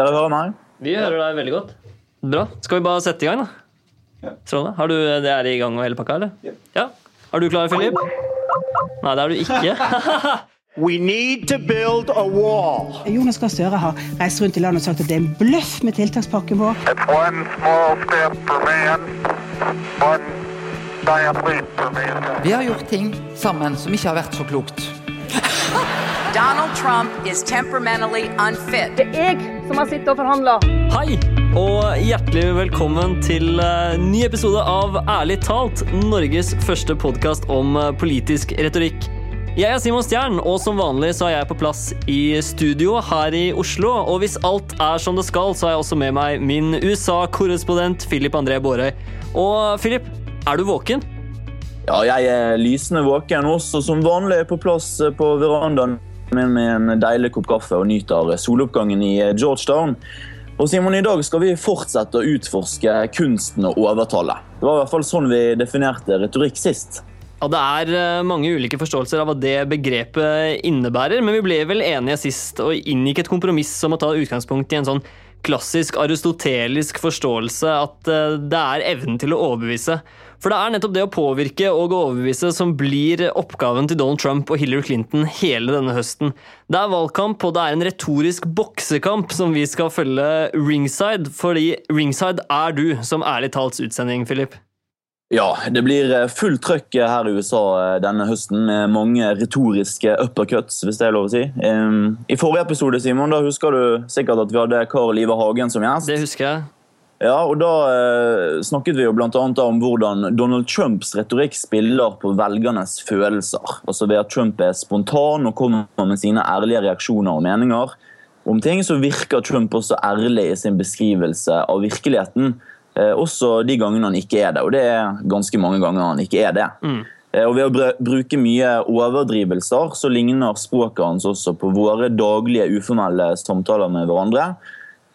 Dere hører meg? Vi hører deg veldig godt. Bra. Skal vi bare sette i gang, da? Ja. Strålende. Har du det er i gang og hele pakka, eller? Ja. Er du klar, Philip? Nei, det er du ikke. We need to build a wall. Jonas Gahr Støre har reist rundt i landet og sagt at det er en bløff med tiltakspakken vår. Man. Vi har gjort ting sammen som ikke har vært så klokt. Donald Trump is temperamentally unfit. jeg som har sittet og forhandla. Hei, og hjertelig velkommen til eh, ny episode av Ærlig talt, Norges første podkast om eh, politisk retorikk. Jeg er Simon Stjern, og som vanlig så er jeg på plass i studio her i Oslo. Og hvis alt er som det skal, så har jeg også med meg min USA-korrespondent Philip André Bårøy. Og Philip, er du våken? Ja, jeg er lysende våken også, som vanlig på plass på verandaen med en deilig kopp kaffe og nyter soloppgangen i Georgetown. Og Simon, I dag skal vi fortsette å utforske kunsten å overtale. Det var i hvert fall sånn vi definerte retorikk sist. Ja, Det er eh, mange ulike forståelser av hva det begrepet innebærer, men vi ble vel enige sist og inngikk et kompromiss om å ta utgangspunkt i en sånn klassisk aristotelisk forståelse at eh, det er evnen til å overbevise. For det er nettopp det å påvirke og overbevise som blir oppgaven til Donald Trump og Hillary Clinton hele denne høsten. Det er valgkamp, og det er en retorisk boksekamp som vi skal følge ringside, fordi ringside er du som ærlig talts utsending, Philip. Ja, det blir fullt trøkk her i USA denne høsten med mange retoriske uppercuts, hvis det er lov å si. I forrige episode Simon, da husker du sikkert at vi hadde Karl Ivar Hagen som gjest. Det husker jeg. Ja, og Da eh, snakket vi jo blant annet om hvordan Donald Trumps retorikk spiller på velgernes følelser. Altså Ved at Trump er spontan og kommer med sine ærlige reaksjoner og meninger om ting, så virker Trump også ærlig i sin beskrivelse av virkeligheten. Eh, også de gangene han ikke er det, og det er ganske mange ganger han ikke er det. Mm. Eh, og Ved å bruke mye overdrivelser så ligner språket hans også på våre daglige uformelle samtaler med hverandre.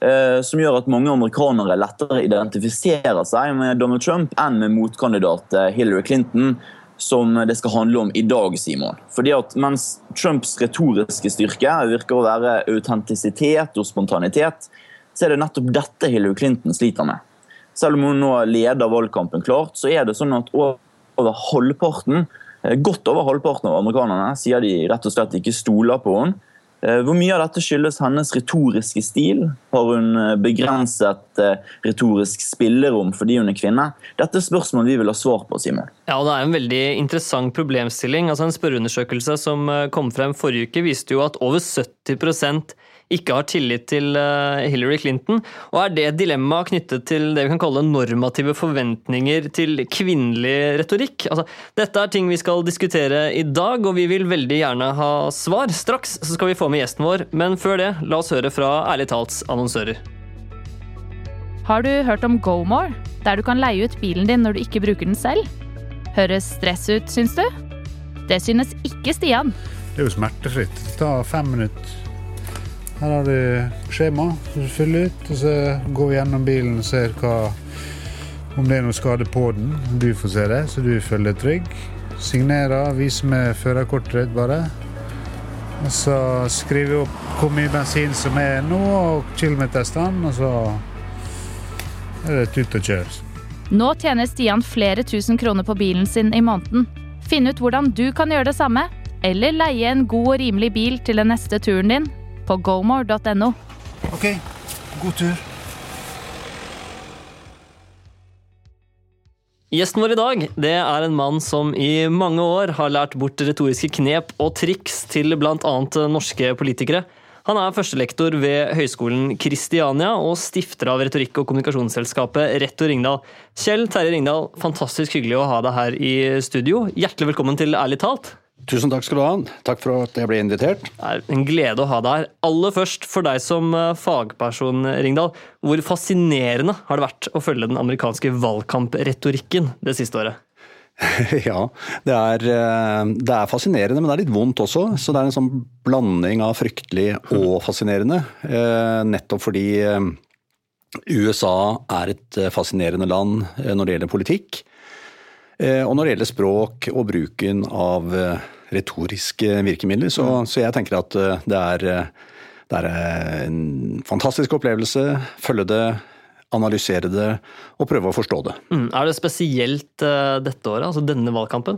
Eh, som gjør at mange amerikanere lettere identifiserer seg med Donald Trump enn med motkandidat eh, Hillary Clinton, som det skal handle om i dag, Simon. Fordi at Mens Trumps retoriske styrke virker å være autentisitet og spontanitet, så er det nettopp dette Hillary Clinton sliter med. Selv om hun nå leder valgkampen klart, så er det sånn at over halvparten, eh, godt over halvparten av amerikanerne sier de rett og slett ikke stoler på henne. Eh, hvor mye av dette skyldes hennes retoriske stil? Har hun eh, begrenset eh, retorisk spillerom fordi hun er kvinne? Dette er spørsmål vi vil ha svar på. Simon. Ja, og Det er en veldig interessant problemstilling. Altså En spørreundersøkelse som kom frem forrige uke, viste jo at over 70 ikke har tillit til eh, Hillary Clinton. Og er det et dilemma knyttet til det vi kan kalle normative forventninger til kvinnelig retorikk? Altså, dette er ting vi skal diskutere i dag, og vi vil veldig gjerne ha svar. Straks så skal vi få med gjesten vår, men før det, la oss høre fra Ærlig talts annonsører. Har du hørt om GoMore, der du kan leie ut bilen din når du ikke bruker den selv? Høres stress ut, syns du? Det synes ikke Stian. Det er jo smertefritt. Det tar fem minutter. Her har du skjema som du fyller ut, og så går vi gjennom bilen og ser hva, om det er noe skade på den. Du får se det, så du føler deg trygg. Signerer, viser med førerkortet ditt bare. Og så skriver vi opp hvor mye bensin som er nå, og kilometerstand, og så er det tut og kjør. Nå tjener Stian flere tusen kroner på bilen sin i måneden. Finn ut hvordan du kan gjøre det samme, eller leie en god og rimelig bil til den neste turen din på gomore.no. OK, god tur. Gjesten vår i dag det er en mann som i mange år har lært bort retoriske knep og triks til bl.a. norske politikere. Han er førstelektor ved Høgskolen Kristiania og stifter av retorikk- og kommunikasjonsselskapet Rett og Ringdal. Kjell Terje Ringdal, fantastisk hyggelig å ha deg her i studio. Hjertelig velkommen til Ærlig talt. Tusen takk skal du ha. Takk for at jeg ble invitert. Det er en glede å ha deg her. Aller først, for deg som eh, fagperson, Ringdal. Hvor fascinerende har det vært å følge den amerikanske valgkampretorikken det siste året? ja, det er, eh, det er, fascinerende, men det er litt vondt også. Så det er en sånn blanding av fryktelig og fascinerende. Eh, nettopp fordi USA er et fascinerende land når det gjelder politikk. Og når det gjelder språk og bruken av retoriske virkemidler. Så, mm. så, jeg tenker at eh, det er eh, Det er en fantastisk opplevelse. Følge det, analysere det og prøve å forstå det. Mm. Er det spesielt dette året, altså denne valgkampen?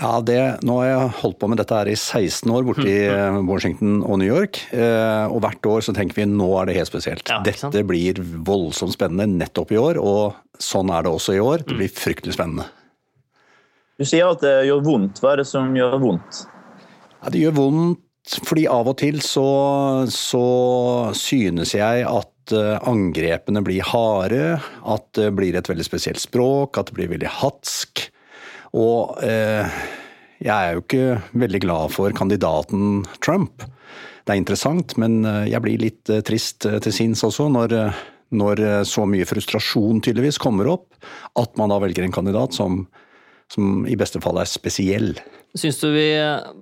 Ja, det, Nå har jeg holdt på med dette her i 16 år borte i mm. Washington og New York. Eh, og hvert år så tenker vi nå er det helt spesielt. Ja, dette blir voldsomt spennende nettopp i år, og sånn er det også i år. Det blir fryktelig spennende. Du sier at det gjør vondt. Hva er det som gjør vondt? Ja, det gjør vondt fordi av og til så, så synes jeg at eh, angrepene blir harde, at det blir et veldig spesielt språk, at det blir veldig hatsk. Og eh, jeg er jo ikke veldig glad for kandidaten Trump. Det er interessant, men eh, jeg blir litt eh, trist til sinns også når, når, så mye frustrasjon tydeligvis kommer opp, at man da velger en kandidat som, som i beste fall er spesiell. Syns du vi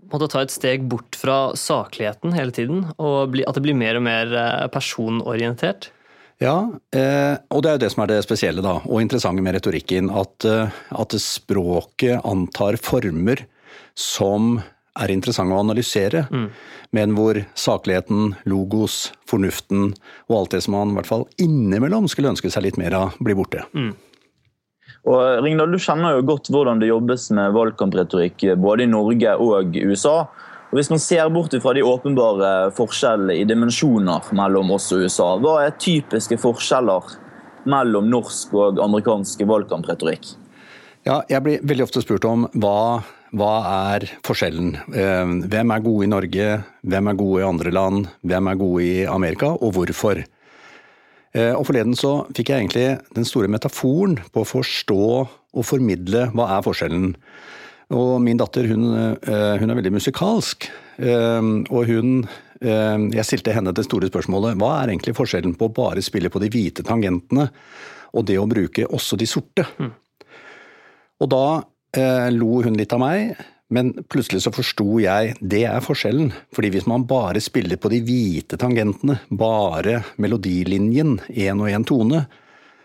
måtte ta et steg bort fra sakligheten hele tiden, og at det blir mer og mer personorientert? Ja, eh, og det er jo det som er det spesielle da, og interessante med retorikken. At, eh, at språket antar former som er interessante å analysere, mm. men hvor sakligheten, logos, fornuften og alt det som man i hvert fall innimellom skulle ønske seg litt mer av, blir borte. Mm. Og Ringdal, Du kjenner jo godt hvordan det jobbes med valgkampretorikk både i Norge og USA. Og Hvis man ser bort fra de åpenbare forskjellene i dimensjoner mellom oss og USA, hva er typiske forskjeller mellom norsk og amerikansk valgkampretorikk? Ja, jeg blir veldig ofte spurt om hva, hva er forskjellen. Eh, hvem er gode i Norge, hvem er gode i andre land, hvem er gode i Amerika, og hvorfor? Eh, og Forleden så fikk jeg egentlig den store metaforen på å forstå og formidle hva er forskjellen. Og min datter hun, eh, hun er veldig musikalsk. Eh, og hun Jeg stilte henne det store spørsmålet hva er egentlig forskjellen på å bare spille på de hvite tangentene og det å bruke også de sorte? Mm. Og da lo hun litt av meg, men plutselig så forsto jeg det er forskjellen. Fordi hvis man bare spiller på de hvite tangentene, bare melodilinjen, én og én tone,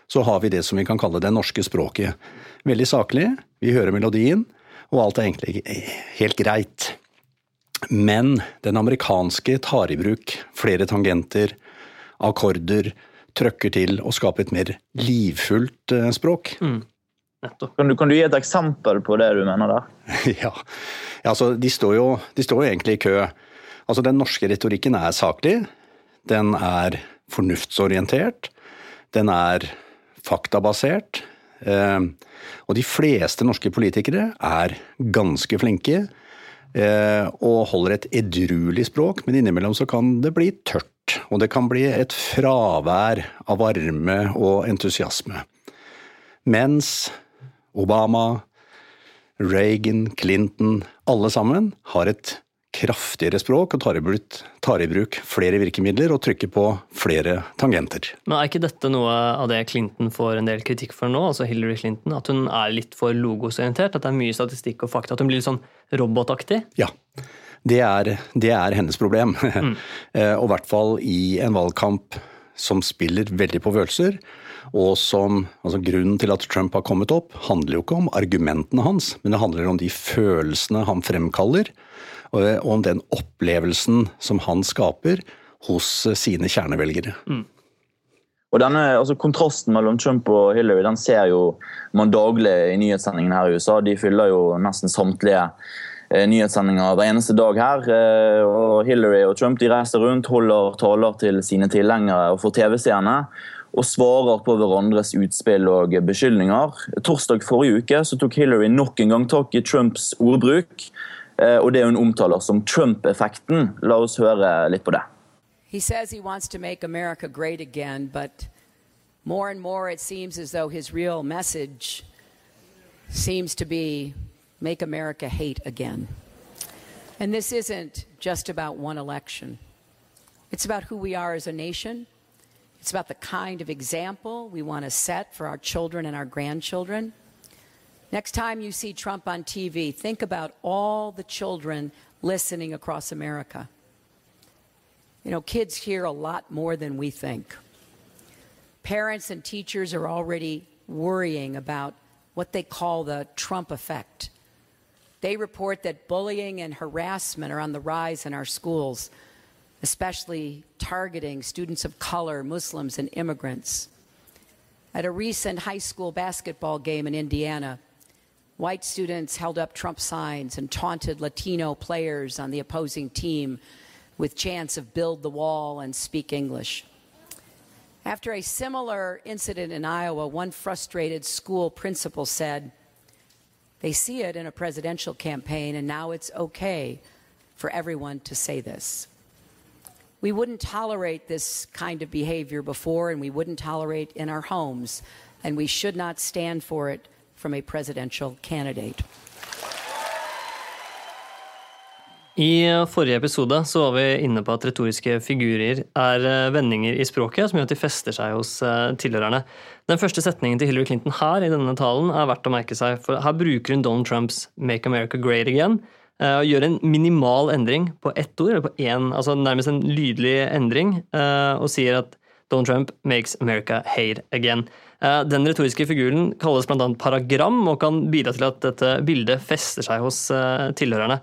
så har vi det som vi kan kalle det norske språket. Veldig saklig, vi hører melodien, og alt er egentlig helt greit. Men den amerikanske tar i bruk flere tangenter, akkorder, trøkker til og skaper et mer livfullt eh, språk. Mm. Kan, du, kan, du, gi et eksempel på det du mener der? ja, altså de står, jo, de står jo egentlig i kø. Altså Den norske retorikken er saklig. Den er fornuftsorientert. Den er faktabasert. Eh, og de fleste norske politikere er ganske flinke eh, og holder et edruelig språk, men innimellom så kan det bli tørt. Og det kan bli et fravær av varme og entusiasme. Mens Obama, Reagan, Clinton, alle sammen har et kraftigere språk og tar i, bruk, tar i, bruk, flere virkemidler og trykker på flere tangenter. Men Er ikke dette noe av det Clinton får en del kritikk for nå, altså Hillary Clinton? At hun er litt for logosorientert? At det er mye statistikk og fakta? At hun blir litt sånn robotaktig? Ja. Det er, det er hennes problem. Mm. Eh, og i hvert fall i en valgkamp som spiller veldig på følelser. Og som, altså Grunnen til at Trump har kommet opp, handler jo ikke om argumentene hans, men det handler om de følelsene han fremkaller og om den opplevelsen som han skaper hos sine kjernevelgere. Mm. Og denne, altså Kontrasten mellom Trump og Hillary den ser jo man daglig i nyhetssendingene her i USA. De fyller jo nesten samtlige eh, nyhetssendinger hver eneste dag her. Eh, og Hillary og Trump de reiser rundt, holder taler til sine tilhengere og for TV-seerne. Og svarer på hverandres utspill og beskyldninger. Torsdag forrige uke så tok Hillary nok en gang tak i Trumps ordbruk. Eh, og det hun omtaler som Trump-effekten. La oss høre litt på det. He says he wants to make America great again, but more and more it seems as though his real message seems to be make America hate again. And this isn't just about one election. It's about who we are as a nation. It's about the kind of example we want to set for our children and our grandchildren. Next time you see Trump on TV, think about all the children listening across America. You know, kids hear a lot more than we think. Parents and teachers are already worrying about what they call the Trump effect. They report that bullying and harassment are on the rise in our schools. Especially targeting students of color, Muslims, and immigrants. At a recent high school basketball game in Indiana, white students held up Trump signs and taunted Latino players on the opposing team with chants of build the wall and speak English. After a similar incident in Iowa, one frustrated school principal said, They see it in a presidential campaign, and now it's okay for everyone to say this. We wouldn't tolerate this kind of behavior before, and we wouldn't tolerate in our homes, and we should not stand for it from a presidential candidate. I forrige episode så var vi inne på at retoriske figurer er eh, vendinger i språket som gjør at de fester seg hos eh, tilhørerne. Den første setningen til Hillary Clinton her i denne talen er verdt å merke seg, for her bruker hun Donald Trumps 'Make America Great Again' og gjør en minimal endring på ett ord, eller på én, altså nærmest en lydelig endring, og sier at Donald Trump makes America hate again. Den retoriske figuren kalles bl.a. paragram og kan bidra til at dette bildet fester seg hos tilhørerne.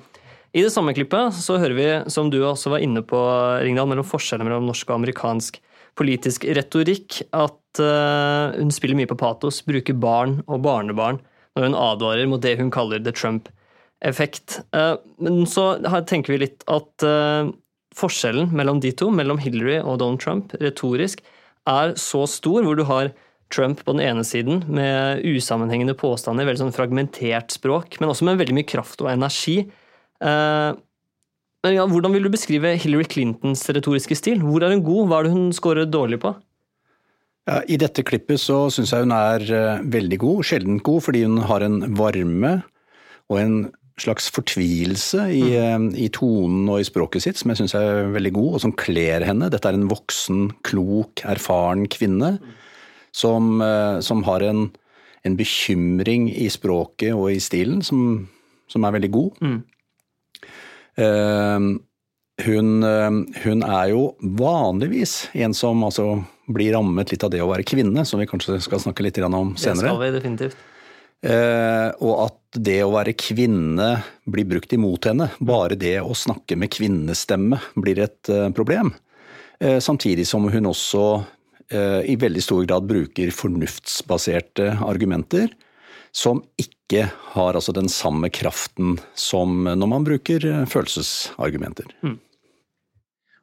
I det samme klippet så hører vi, som du også var inne på, Ringdal, mellom forskjellene mellom norsk og amerikansk politisk retorikk, at hun spiller mye på patos, bruker barn og barnebarn når hun advarer mot det hun kaller the Trump-effekt. Uh, men så tenker vi litt at uh, forskjellen mellom de to, mellom Hillary og Donald Trump, retorisk, er så stor, hvor du har Trump på den ene siden med usammenhengende påstander, veldig sånn fragmentert språk, men også med veldig mye kraft og energi. Men ja, Hvordan vil du beskrive Hillary Clintons retoriske stil? Hvor er hun god, hva er det hun scorer dårlig på? Ja, I dette klippet så syns jeg hun er veldig god, sjeldent god, fordi hun har en varme og en slags fortvilelse i, mm. uh, i tonen og i språket sitt som jeg syns er veldig god, og som kler henne. Dette er en voksen, klok, erfaren kvinne som, som, har en, en, bekymring i språket og i stilen som, som er veldig god. Mm. Uh, hun, hun, er jo vanligvis en som altså blir rammet litt av det å være kvinne, som vi kanskje skal snakke litt om senere. Det skal vi definitivt. Uh, og at det å være kvinne blir brukt imot henne. Bare det å snakke med kvinnestemme blir et uh, problem. Uh, samtidig som hun også i veldig stor grad bruker fornuftsbaserte argumenter som ikke har altså den samme kraften som når man bruker eh, følelsesargumenter. Mm.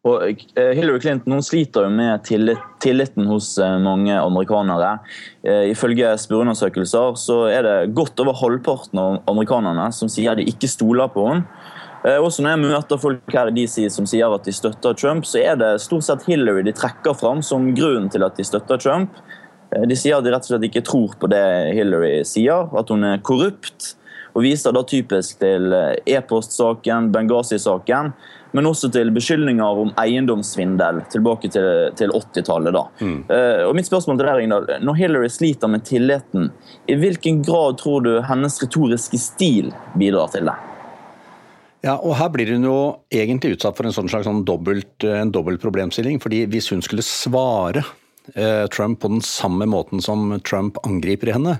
Og eh, Hillary Clinton hun sliter jo med tillit, tilliten hos eh, mange amerikanere. Ifølge spørreundersøkelser så er det godt over halvparten av amerikanerne som sier de ikke stoler på henne. Også når jeg møter folk her i DC som sier at de støtter Trump, så er det stort sett Hillary de trekker fram som grunnen til at de støtter Trump. Eh, de sier at de rett og slett ikke tror på det Hillary sier, at hun er korrupt. Og viser da typisk til eh, e-postsaken, Benghazi-saken, men også til beskyldninger om eiendomssvindel tilbake til, til 80-tallet. Mm. Uh, og mitt spørsmål til deg, Ingdal, Når Hillary sliter med tilliten, i hvilken grad tror du hennes retoriske stil bidrar til det? Ja, og Her blir hun jo egentlig utsatt for en sånn slags sånn dobbelt, en dobbelt problemstilling. fordi Hvis hun skulle svare Eh, Trump på den samme måten som Trump angriper henne,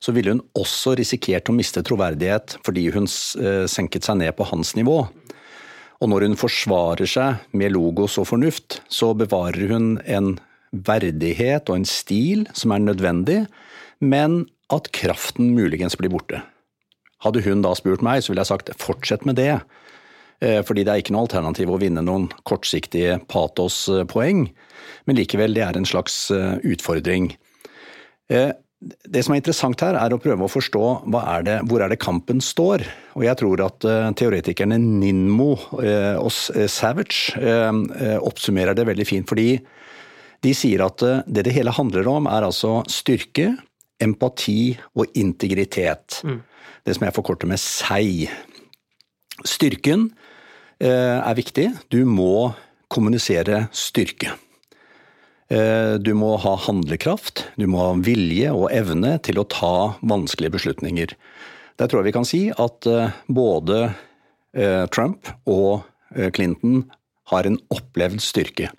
så ville hun også risikert å miste troverdighet fordi hun eh, senket seg ned på hans nivå. Og når hun forsvarer seg med logos og fornuft, så bevarer hun en verdighet og en stil som er nødvendig, men at kraften muligens blir borte. Hadde hun da spurt meg, så ville jeg sagt fortsett med det. Eh, fordi det er ikke noe alternativ å vinne noen kortsiktige patospoeng. Men likevel, det er en slags eh, utfordring. Eh, det som er interessant her, er å prøve å forstå er det, hvor er det kampen står. Og jeg tror at teoretikerne Ninmo og Savage oppsummerer det veldig fint. Fordi de sier at det det hele handler om, er altså styrke, empati og integritet. Mm. Det som jeg forkorter med SEI. Styrken er viktig. Du må kommunisere styrke. Eh, du må ha handlekraft, du må ha vilje og evne til å ta vanskelige beslutninger. Der tror jeg vi kan si at eh, både Trump og Clinton har en opplevd styrke.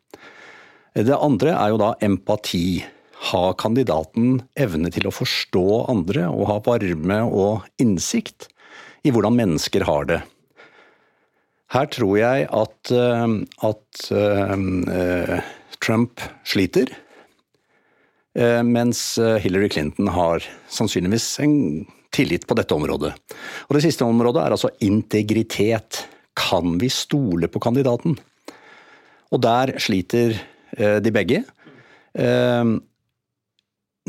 Det andre er jo da empati. Ha kandidaten evne til å forstå andre og ha varme og innsikt i hvordan mennesker har det. Her tror jeg at, eh, at uh, Trump sliter, uh, mens Hillary Clinton har sannsynligvis en tillit på dette området. Og Det siste området er altså integritet. Kan vi stole på kandidaten? Og der sliter de begge.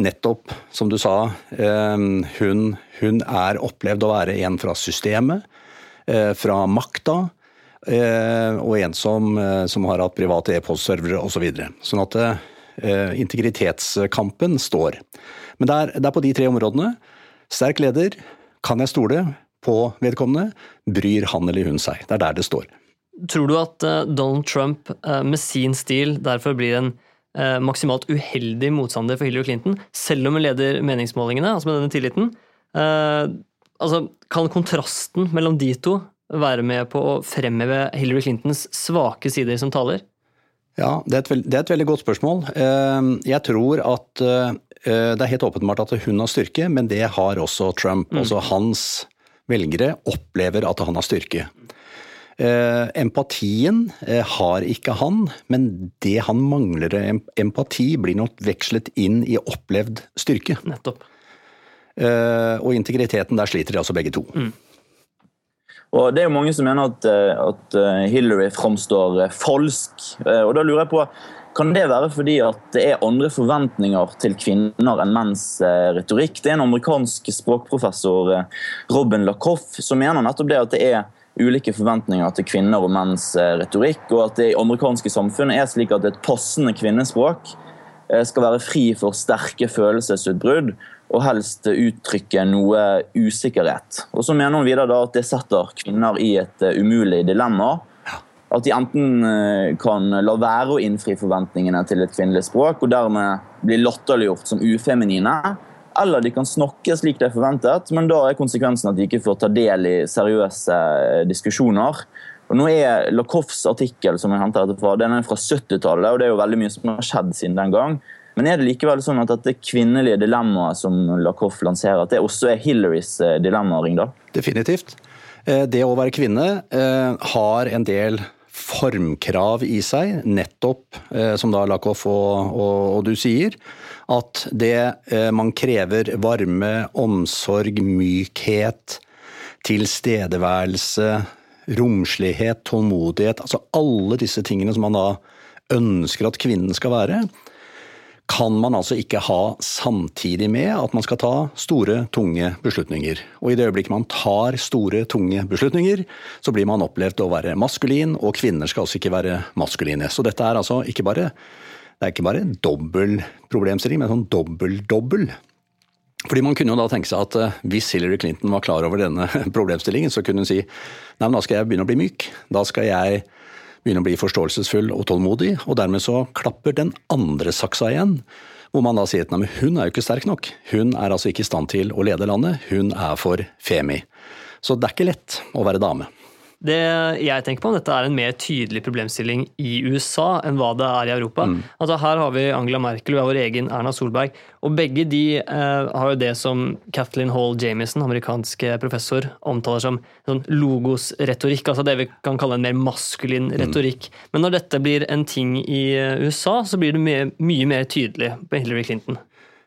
Nettopp, som du sa, hun, hun er opplevd å være en fra systemet, fra makta Eh, og en som, eh, som har hatt private e-postservere osv. Så sånn at eh, integritetskampen står. Men det er, det er på de tre områdene. Sterk leder. Kan jeg stole på vedkommende? Bryr han eller hun seg? Det er der det står. Tror du at Donald Trump med sin stil derfor blir en maksimalt uheldig motstander for Hillary Clinton, selv om hun leder meningsmålingene, altså med denne tilliten? altså, kan kontrasten mellom de to være med på å fremheve Hillary Clintons svake sider som taler? Ja, det er, et, det er et veldig godt spørsmål. Ehm, jeg tror at eh, det er helt åpenbart at hun har styrke, men det har også Trump. Mm. Altså hans velgere opplever at han har styrke. Eh, empatien eh, har ikke han, men det han mangler empati, blir nok vekslet inn i opplevd styrke. Nettopp. Og integriteten, der sliter de altså begge to. Mm. Og Det er jo mange som mener at, eh, at eh, Hillary framstår eh, falsk. Og da lurer jeg på, Kan det være fordi at det er andre forventninger til kvinner enn menns retorikk? Det er en amerikansk språkprofessor, Robin Lacoff, som mener nettopp det at det er ulike forventninger til kvinner og menns retorikk, og at det i amerikanske samfunnet er slik at et passende kvinnespråk skal være fri for sterke følelsesutbrudd, og helst uttrykke noe usikkerhet. Og Så mener hun videre da at det setter kvinner i et eh, umulig dilemma. At de enten eh, kan la være å innfri forventningene til et kvinnelig språk, og dermed bli latterliggjort som ufeminine, eller de kan snakke slik det er forventet, men da er konsekvensen at de ikke får ta del i seriøse eh, diskusjoner. Og nå er Lakoffs artikkel som jeg henter etterfra, den er fra 70-tallet, og det er jo veldig mye som har skjedd siden den gang. Men er det likevel sånn at dette kvinnelige dilemmaet som Lacoff lanserer, at det også er Hillarys eh, dilemma, da? Definitivt. Eh, det å være kvinne eh, har en del formkrav i seg, nettopp som da Lakoff og, og, og, du sier, at det man krever varme, omsorg, mykhet, tilstedeværelse, romslighet, tålmodighet, altså alle disse tingene som man da ønsker at kvinnen skal være, kan man altså ikke ha samtidig med at man skal ta store, tunge beslutninger. Og i det øyeblikket man tar store, tunge beslutninger, så blir man opplevd å være maskulin, og kvinner skal altså ikke være maskuline. Så dette er altså ikke bare det er ikke bare en dobbel problemstilling, men sånn dobbel-dobbel. Fordi Man kunne jo da tenke seg at eh, hvis Hillary Clinton var klar over denne problemstillingen, så kunne hun si nei, men da skal jeg begynne å bli myk. Da skal jeg begynne å bli forståelsesfull og tålmodig, og dermed så klapper den andre saksa igjen. Hvor man da sier at hun er jo ikke sterk nok. Hun er altså ikke i stand til å lede landet. Hun er for femi. Så det er ikke lett å være dame. Det jeg tenker på, dette er en mer tydelig problemstilling i USA enn hva det er i Europa. Mm. Altså Her har vi Angela Merkel vi har vår egen Erna Solberg. Og begge de eh, har jo det som Kathleen Hall Jamieson, amerikansk professor, omtaler som sånn logos-retorikk. Altså det vi kan kalle en mer maskulin mm. retorikk. Mm. Men når dette blir en ting i USA, så blir det mye, mye mer tydelig på Hillary Clinton.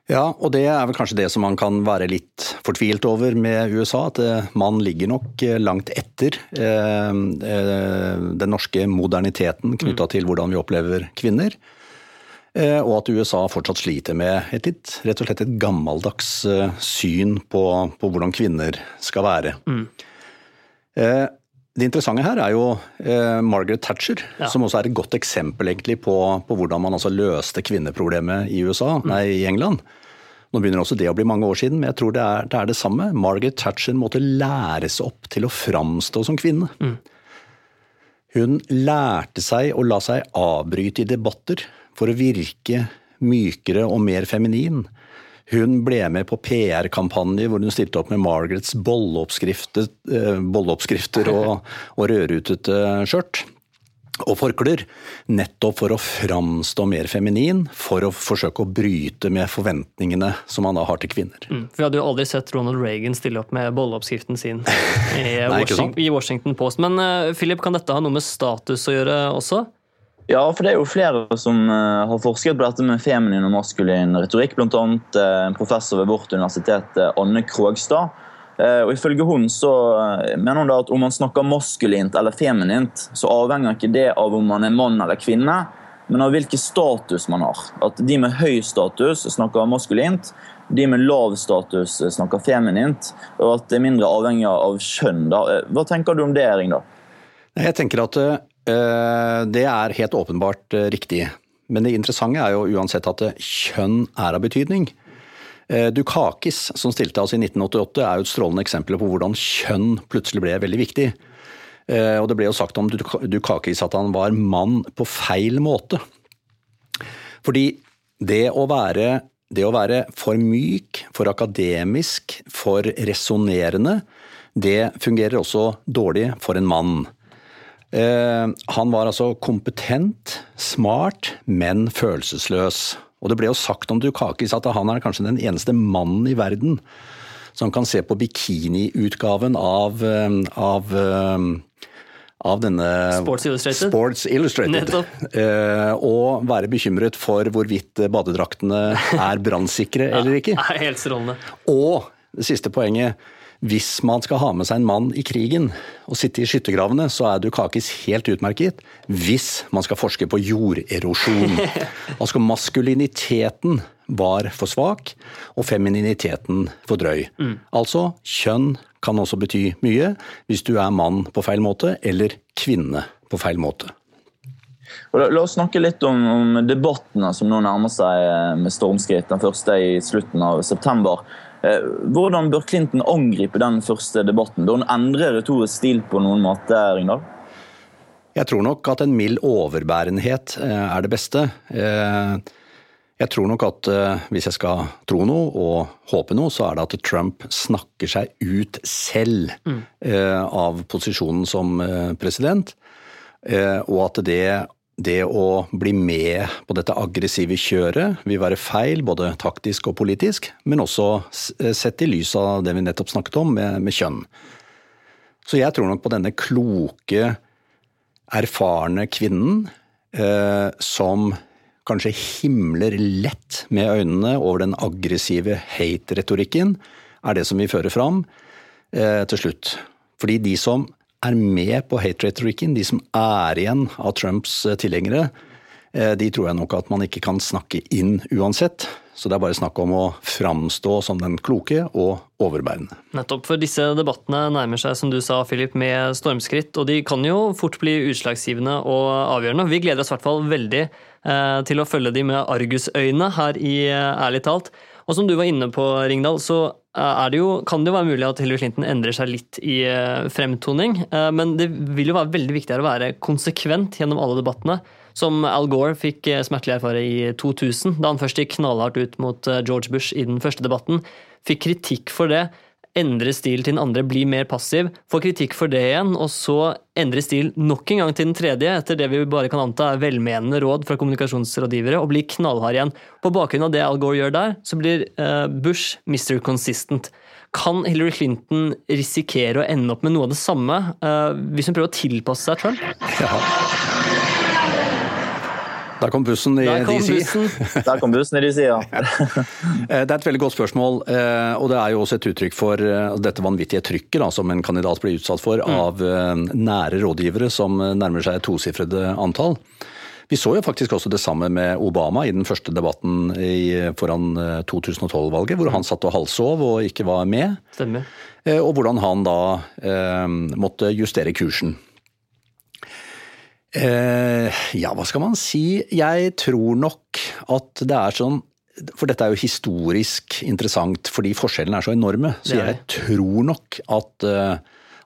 Ja, og det er vel kanskje det som man kan være litt fortvilt over med USA. At eh, man ligger nok eh, langt etter eh, den norske moderniteten knytta mm. til hvordan vi opplever kvinner. Og at USA fortsatt sliter med et litt, rett og slett et gammeldags syn på, på hvordan kvinner skal være. Mm. Det interessante her er jo Margaret Thatcher, ja. som også er et godt eksempel egentlig på, på hvordan man altså løste kvinneproblemet i USA, mm. nei, i England. Nå begynner også det å bli mange år siden, men jeg tror det er det, er det samme. Margaret Thatcher måtte læres opp til å framstå som kvinne. Mm. Hun lærte seg å la seg avbryte i debatter for å virke mykere og mer feminin. Hun ble med på PR-kampanjer hvor hun stilte opp med Margarets bolleoppskrifter, eh, bolleoppskrifter og, og rødrutete skjørt. og forklær, nettopp for å framstå mer feminin, for å forsøke å bryte med forventningene som man da har til kvinner. Mm, for Vi hadde jo aldri sett Ronald Reagan stille opp med bolleoppskriften sin i, Nei, Washington, i Washington Post. Men uh, Philip, kan dette ha noe med status å gjøre også? Ja, for det er jo flere som uh, har forsket på dette med feminin og maskulin retorikk. Blant annet uh, professor ved vårt universitet, uh, Anne Krogstad. Og Ifølge hun så mener hun da at om man snakker maskulint eller feminint, så avhenger ikke det av om man er mann eller kvinne, men av hvilken status man har. At de med høy status snakker maskulint, de med lav status snakker feminint, og at det er mindre avhengig av kjønn. da. Hva tenker du om det, Ring? da? Jeg tenker at det er helt åpenbart eh, riktig. Men det interessante er jo uansett at eh, kjønn er av betydning. Eh, Dukakis, som stilte oss i 1988, er jo et strålende eksempel på hvordan kjønn plutselig ble veldig viktig. Eh, Og det ble jo sagt om Dukakis at han var mann på feil måte. Fordi det å være, det å være for myk, for akademisk, for resonnerende, det fungerer også dårlig for en mann. Eh, han var altså kompetent, smart, men følelsesløs. Og det ble jo sagt om Dukakis at han er kanskje den eneste mannen i verden som kan se på bikiniutgaven av, eh, av, eh, av denne Sports Illustrated? Sports Illustrated. Og være bekymret for hvorvidt badedraktene er brannsikre eller ikke. Helt strålende. Og det siste poenget. Hvis man skal ha med seg en mann i krigen og sitte i skyttergravene, så er Dukakis helt utmerket hvis man skal forske på jorderosjon. altså maskuliniteten var for svak, og femininiteten for drøy. Mm. Altså kjønn kan også bety mye hvis du er mann på feil måte, eller kvinne på feil måte. La, la oss snakke litt om, om debattene som nå nærmer seg eh, med stormskritt. Den første i slutten av september. Eh, Hvordan bør Clinton angripe den første debatten? Bør hun endre retorisk stil på noen måte? Ringdal? Jeg tror nok at en mild overbærenhet eh, er det beste. Eh, Jeg tror nok at hvis jeg skal tro noe og håpe noe, så er det at Trump snakker seg ut selv eh, av posisjonen som president. Eh, Og at det, det å bli med på dette aggressive kjøret vil være feil, både taktisk og politisk, men også eh, sett i lys av det vi nettopp snakket om med, med kjønn. Så jeg tror nok på denne kloke, erfarne kvinnen eh, som kanskje himler lett med øynene over den aggressive hate-retorikken, er det som vil føre fram eh, til slutt. Fordi de som er med på hate-retorikken, de som er igjen av Trumps eh, tilhengere, eh, de tror jeg nok at man ikke kan snakke inn uansett. Så det er bare snakk om å framstå som den kloke og overbærende. Nettopp, for disse debattene nærmer seg, som du sa, Philip, med stormskritt, og de kan jo fort bli utslagsgivende og avgjørende. Vi gleder oss i hvert fall veldig eh, til å følge de med argusøyne her i Ærlig talt. Og som du var inne på, Ringdal, så det jo, kan det jo være mulig at Hillary Clinton endrer seg litt i eh, fremtoning, eh, men det vil jo være veldig viktig å være konsekvent gjennom alle debattene. Som Al Gore fikk eh, smertelig erfare i 2000, da han først gikk knallhardt ut mot eh, George Bush i den første debatten. Fikk kritikk for det. Endre stil til den andre, bli mer passiv. få kritikk for det igjen, og så endre stil nok en gang til den tredje, etter det vi bare kan anta er velmenende råd fra kommunikasjonsrådgivere, og bli knallhard igjen. På bakgrunn av det Al Gore gjør der, så blir eh, Bush Mr. Consistent. Kan Hillary Clinton risikere å ende opp med noe av det samme eh, hvis hun prøver å tilpasse seg Trump? Der kom bussen i Der kom DC. bussen. Der kom bussen i DC, sida. Eh, Det er et veldig godt spørsmål, eh, og det er jo også et uttrykk for eh, dette vanvittige trykket da, som en kandidat blir utsatt for av eh, nære rådgivere som nærmer seg et tosifrede antall. Vi så jo faktisk også det samme med Obama i den første debatten i, foran eh, 2012-valget, hvor han satt og halvsov og ikke var med. Stemmer. Eh, Og hvordan han da eh, måtte justere kursen. Eh, ja, hva skal man si? Jeg tror nok at det er sånn For dette er jo historisk interessant fordi forskjellene er så enorme. Så jeg tror nok at, eh,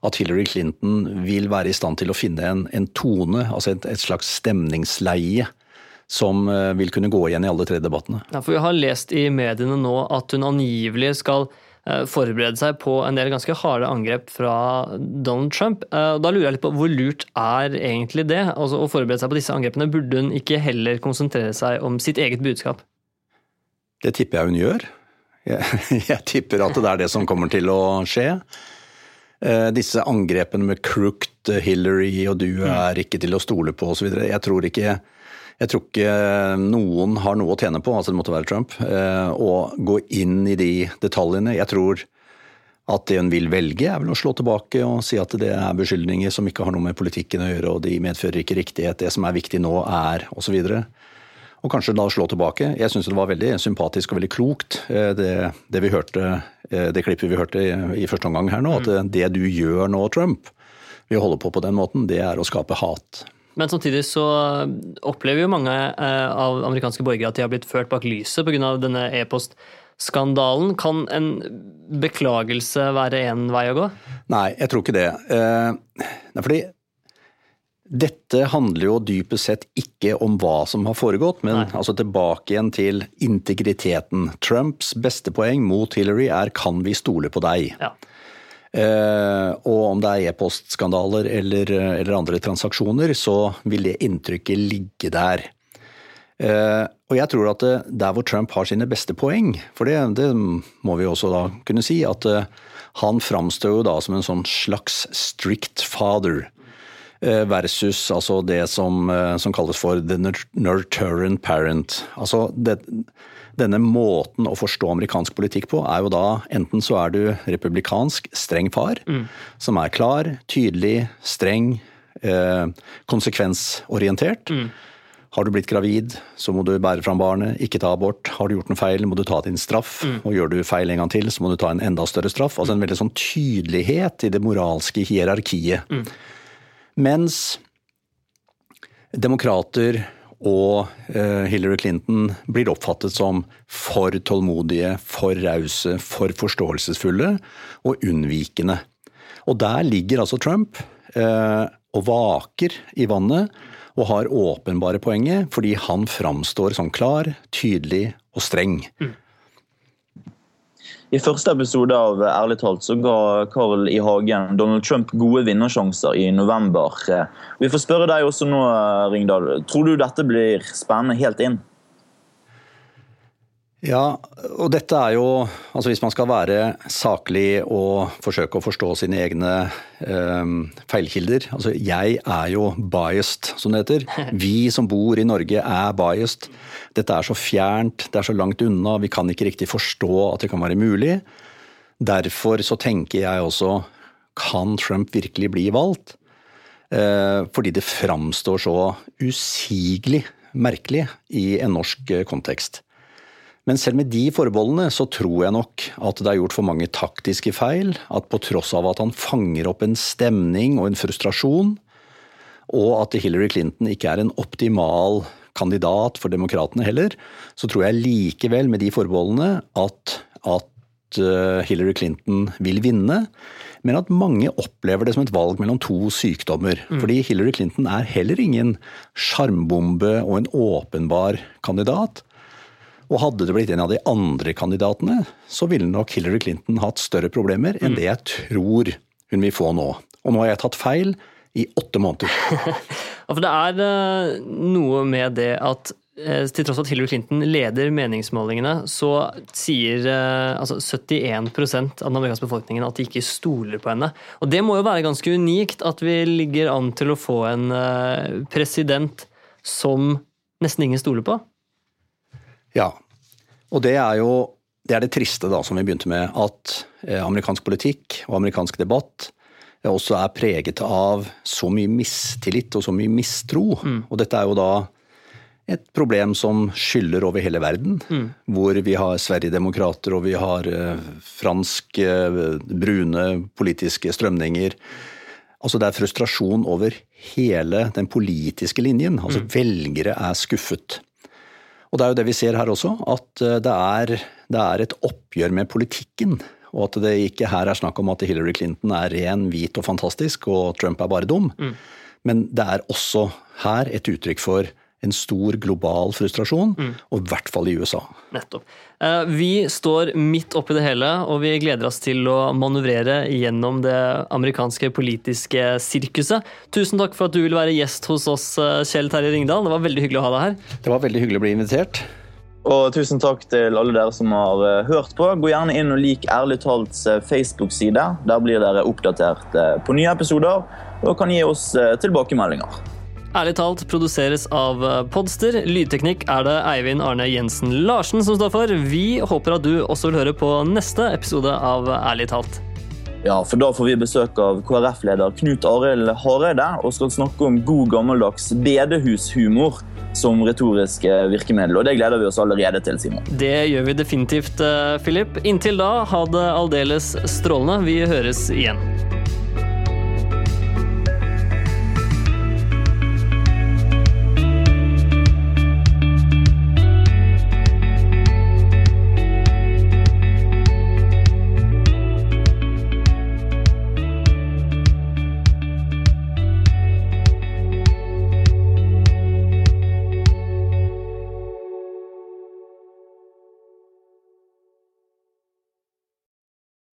at Hillary Clinton vil være i stand til å finne en, en tone, altså et, et slags stemningsleie, som eh, vil kunne gå igjen i alle tre debattene. Ja, for Vi har lest i mediene nå at hun angivelig skal forberede seg på en del ganske harde angrep fra Donald Trump. Eh, Da lurer jeg litt på hvor lurt er egentlig det? Altså Å forberede seg på disse angrepene, burde hun ikke heller konsentrere seg om sitt eget budskap? Det tipper jeg hun gjør. Jeg, jeg tipper at det er det som kommer til å skje. Eh, disse angrepene med crooked Hillary og du er ikke til å stole på osv. Jeg tror ikke jeg tror ikke noen har noe å tjene på, altså det måtte være Trump, eh, å gå inn i de detaljene. Jeg tror at det hun vil velge, er vel å slå tilbake og si at det er beskyldninger som ikke har noe med politikken å gjøre, og de medfører ikke riktighet. Det som er viktig nå, er osv. Og kanskje da slå tilbake. Jeg syns det var veldig sympatisk og veldig klokt, eh, det, det vi hørte, eh, det klippet vi hørte i, i første omgang her nå. At det, det du gjør nå, Trump, ved å holde på på den måten, det er å skape hat. Men samtidig så opplever jo mange eh, av amerikanske borgere at de har blitt ført bak lyset pga. denne e-postskandalen. Kan en beklagelse være en vei å gå? Nei, jeg tror ikke det. Eh, Nei, fordi dette handler jo dypest sett ikke om hva som har foregått, men altså tilbake igjen til integriteten. Trumps beste poeng mot Hillary er 'kan vi stole på deg'? Ja. Eh, og om det er e-postskandaler eller, eller andre transaksjoner, så vil det inntrykket ligge der. Eh, og jeg tror at det, der hvor Trump har sine beste poeng, for det, det må vi også da kunne si, at eh, han framstår jo da som en sånn slags strict father. eh, Versus altså det som, eh, som kalles for the nurturant parent. Altså det, denne måten å forstå amerikansk politikk på, er jo da enten så er du republikansk streng far, som er klar, tydelig, streng, eh, konsekvensorientert. Har du blitt gravid, så må du bære fram barnet, ikke ta abort. Har du gjort en feil, må du ta din straff. Og gjør du feil en gang til, så må du ta en enda større straff. Altså en veldig sånn tydelighet i det moralske hierarkiet. Mens demokrater og eh, Hillary Clinton blir oppfattet som for tålmodige, for rause, for forståelsesfulle og unnvikende. Og der ligger altså Trump eh, og vaker i vannet og har åpenbare poenget fordi han framstår som klar, tydelig og streng. I første episode av Ærlig talt så ga Carl I. Hagen Donald Trump gode vinnersjanser i november. Vi får spørre deg også nå, Ringdal. Tror du dette blir spennende helt inn? Ja, og dette er jo Altså hvis man skal være saklig og forsøke å forstå sine egne eh, feilkilder Altså jeg er jo biased, som det heter. Vi som bor i Norge er biased. Dette er så fjernt, det er så langt unna, vi kan ikke riktig forstå at det kan være mulig. Derfor så tenker jeg også kan Trump virkelig bli valgt? Eh, fordi det framstår så usigelig merkelig i en norsk kontekst. Men selv med de forbeholdene så tror jeg nok at det er gjort for mange taktiske feil. At på tross av at han fanger opp en stemning og en frustrasjon, og at Hillary Clinton ikke er en optimal kandidat for demokratene heller, så tror jeg likevel med de forbeholdene at, at eh, Hillary Clinton vil vinne. Men at mange opplever det som et valg mellom to sykdommer. Fordi Hillary Clinton er heller ingen sjarmbombe og en åpenbar kandidat. Og hadde det blitt en av de andre kandidatene, så ville nok Hillary Clinton hatt større problemer enn det jeg tror hun vil få nå. Og nå har jeg tatt feil i åtte måneder. Ja, for det er eh, noe med det at eh, til tross for at Hillary Clinton leder meningsmålingene, så sier eh, altså 71 av den amerikanske befolkningen at de ikke stoler på henne. Og det må jo være ganske unikt at vi ligger an til å få en president som nesten ingen stoler på. Ja, og det er jo det, er det triste da, som vi begynte med, at eh, amerikansk politikk og amerikansk debatt eh, også er preget av så mye mistillit og så mye mistro. Og dette er jo da et problem som skyller over hele verden. Hvor vi har Sverigedemokrater og vi har franske, fransk eh, brune politiske strømninger. Altså Det er frustrasjon over hele den politiske linjen. Altså Velgere er skuffet. Og det er jo det vi ser her også, at eh, det er, det er et oppgjør med politikken. Og at det ikke her er snakk om at Hillary Clinton er ren, hvit og fantastisk, og Trump er bare dum. Men det er også her et uttrykk for en stor global frustrasjon, og i hvert fall i USA. Nettopp. Eh, Vi står midt oppi det hele, og vi gleder oss til å manøvrere gjennom det amerikanske politiske sirkuset. Tusen takk for at du ville være gjest hos oss, eh, Kjell Terje Ringdal. Det var veldig hyggelig å ha deg her. Det var veldig hyggelig å bli invitert. Og tusen takk til alle dere som har eh, hørt på. Gå gjerne inn og lik Ærlig talts Facebook-side. Der blir dere oppdatert på nye episoder og kan gi oss tilbakemeldinger. Ærlig talt produseres av eh, Podster. Lydteknikk er det Eivind Arne Jensen Larsen som står for. Vi håper at du også vil høre på neste episode av Ærlig talt. Ja, for Da får vi besøk av KrF-leder Knut Arild Hareide og skal snakke om god gammeldags bedehushumor som retorisk eh, virkemiddel. Og Det gleder vi oss allerede til, Simon. Det gjør vi definitivt, eh, Philip. Inntil da, ha det aldeles strålende. Vi høres igjen.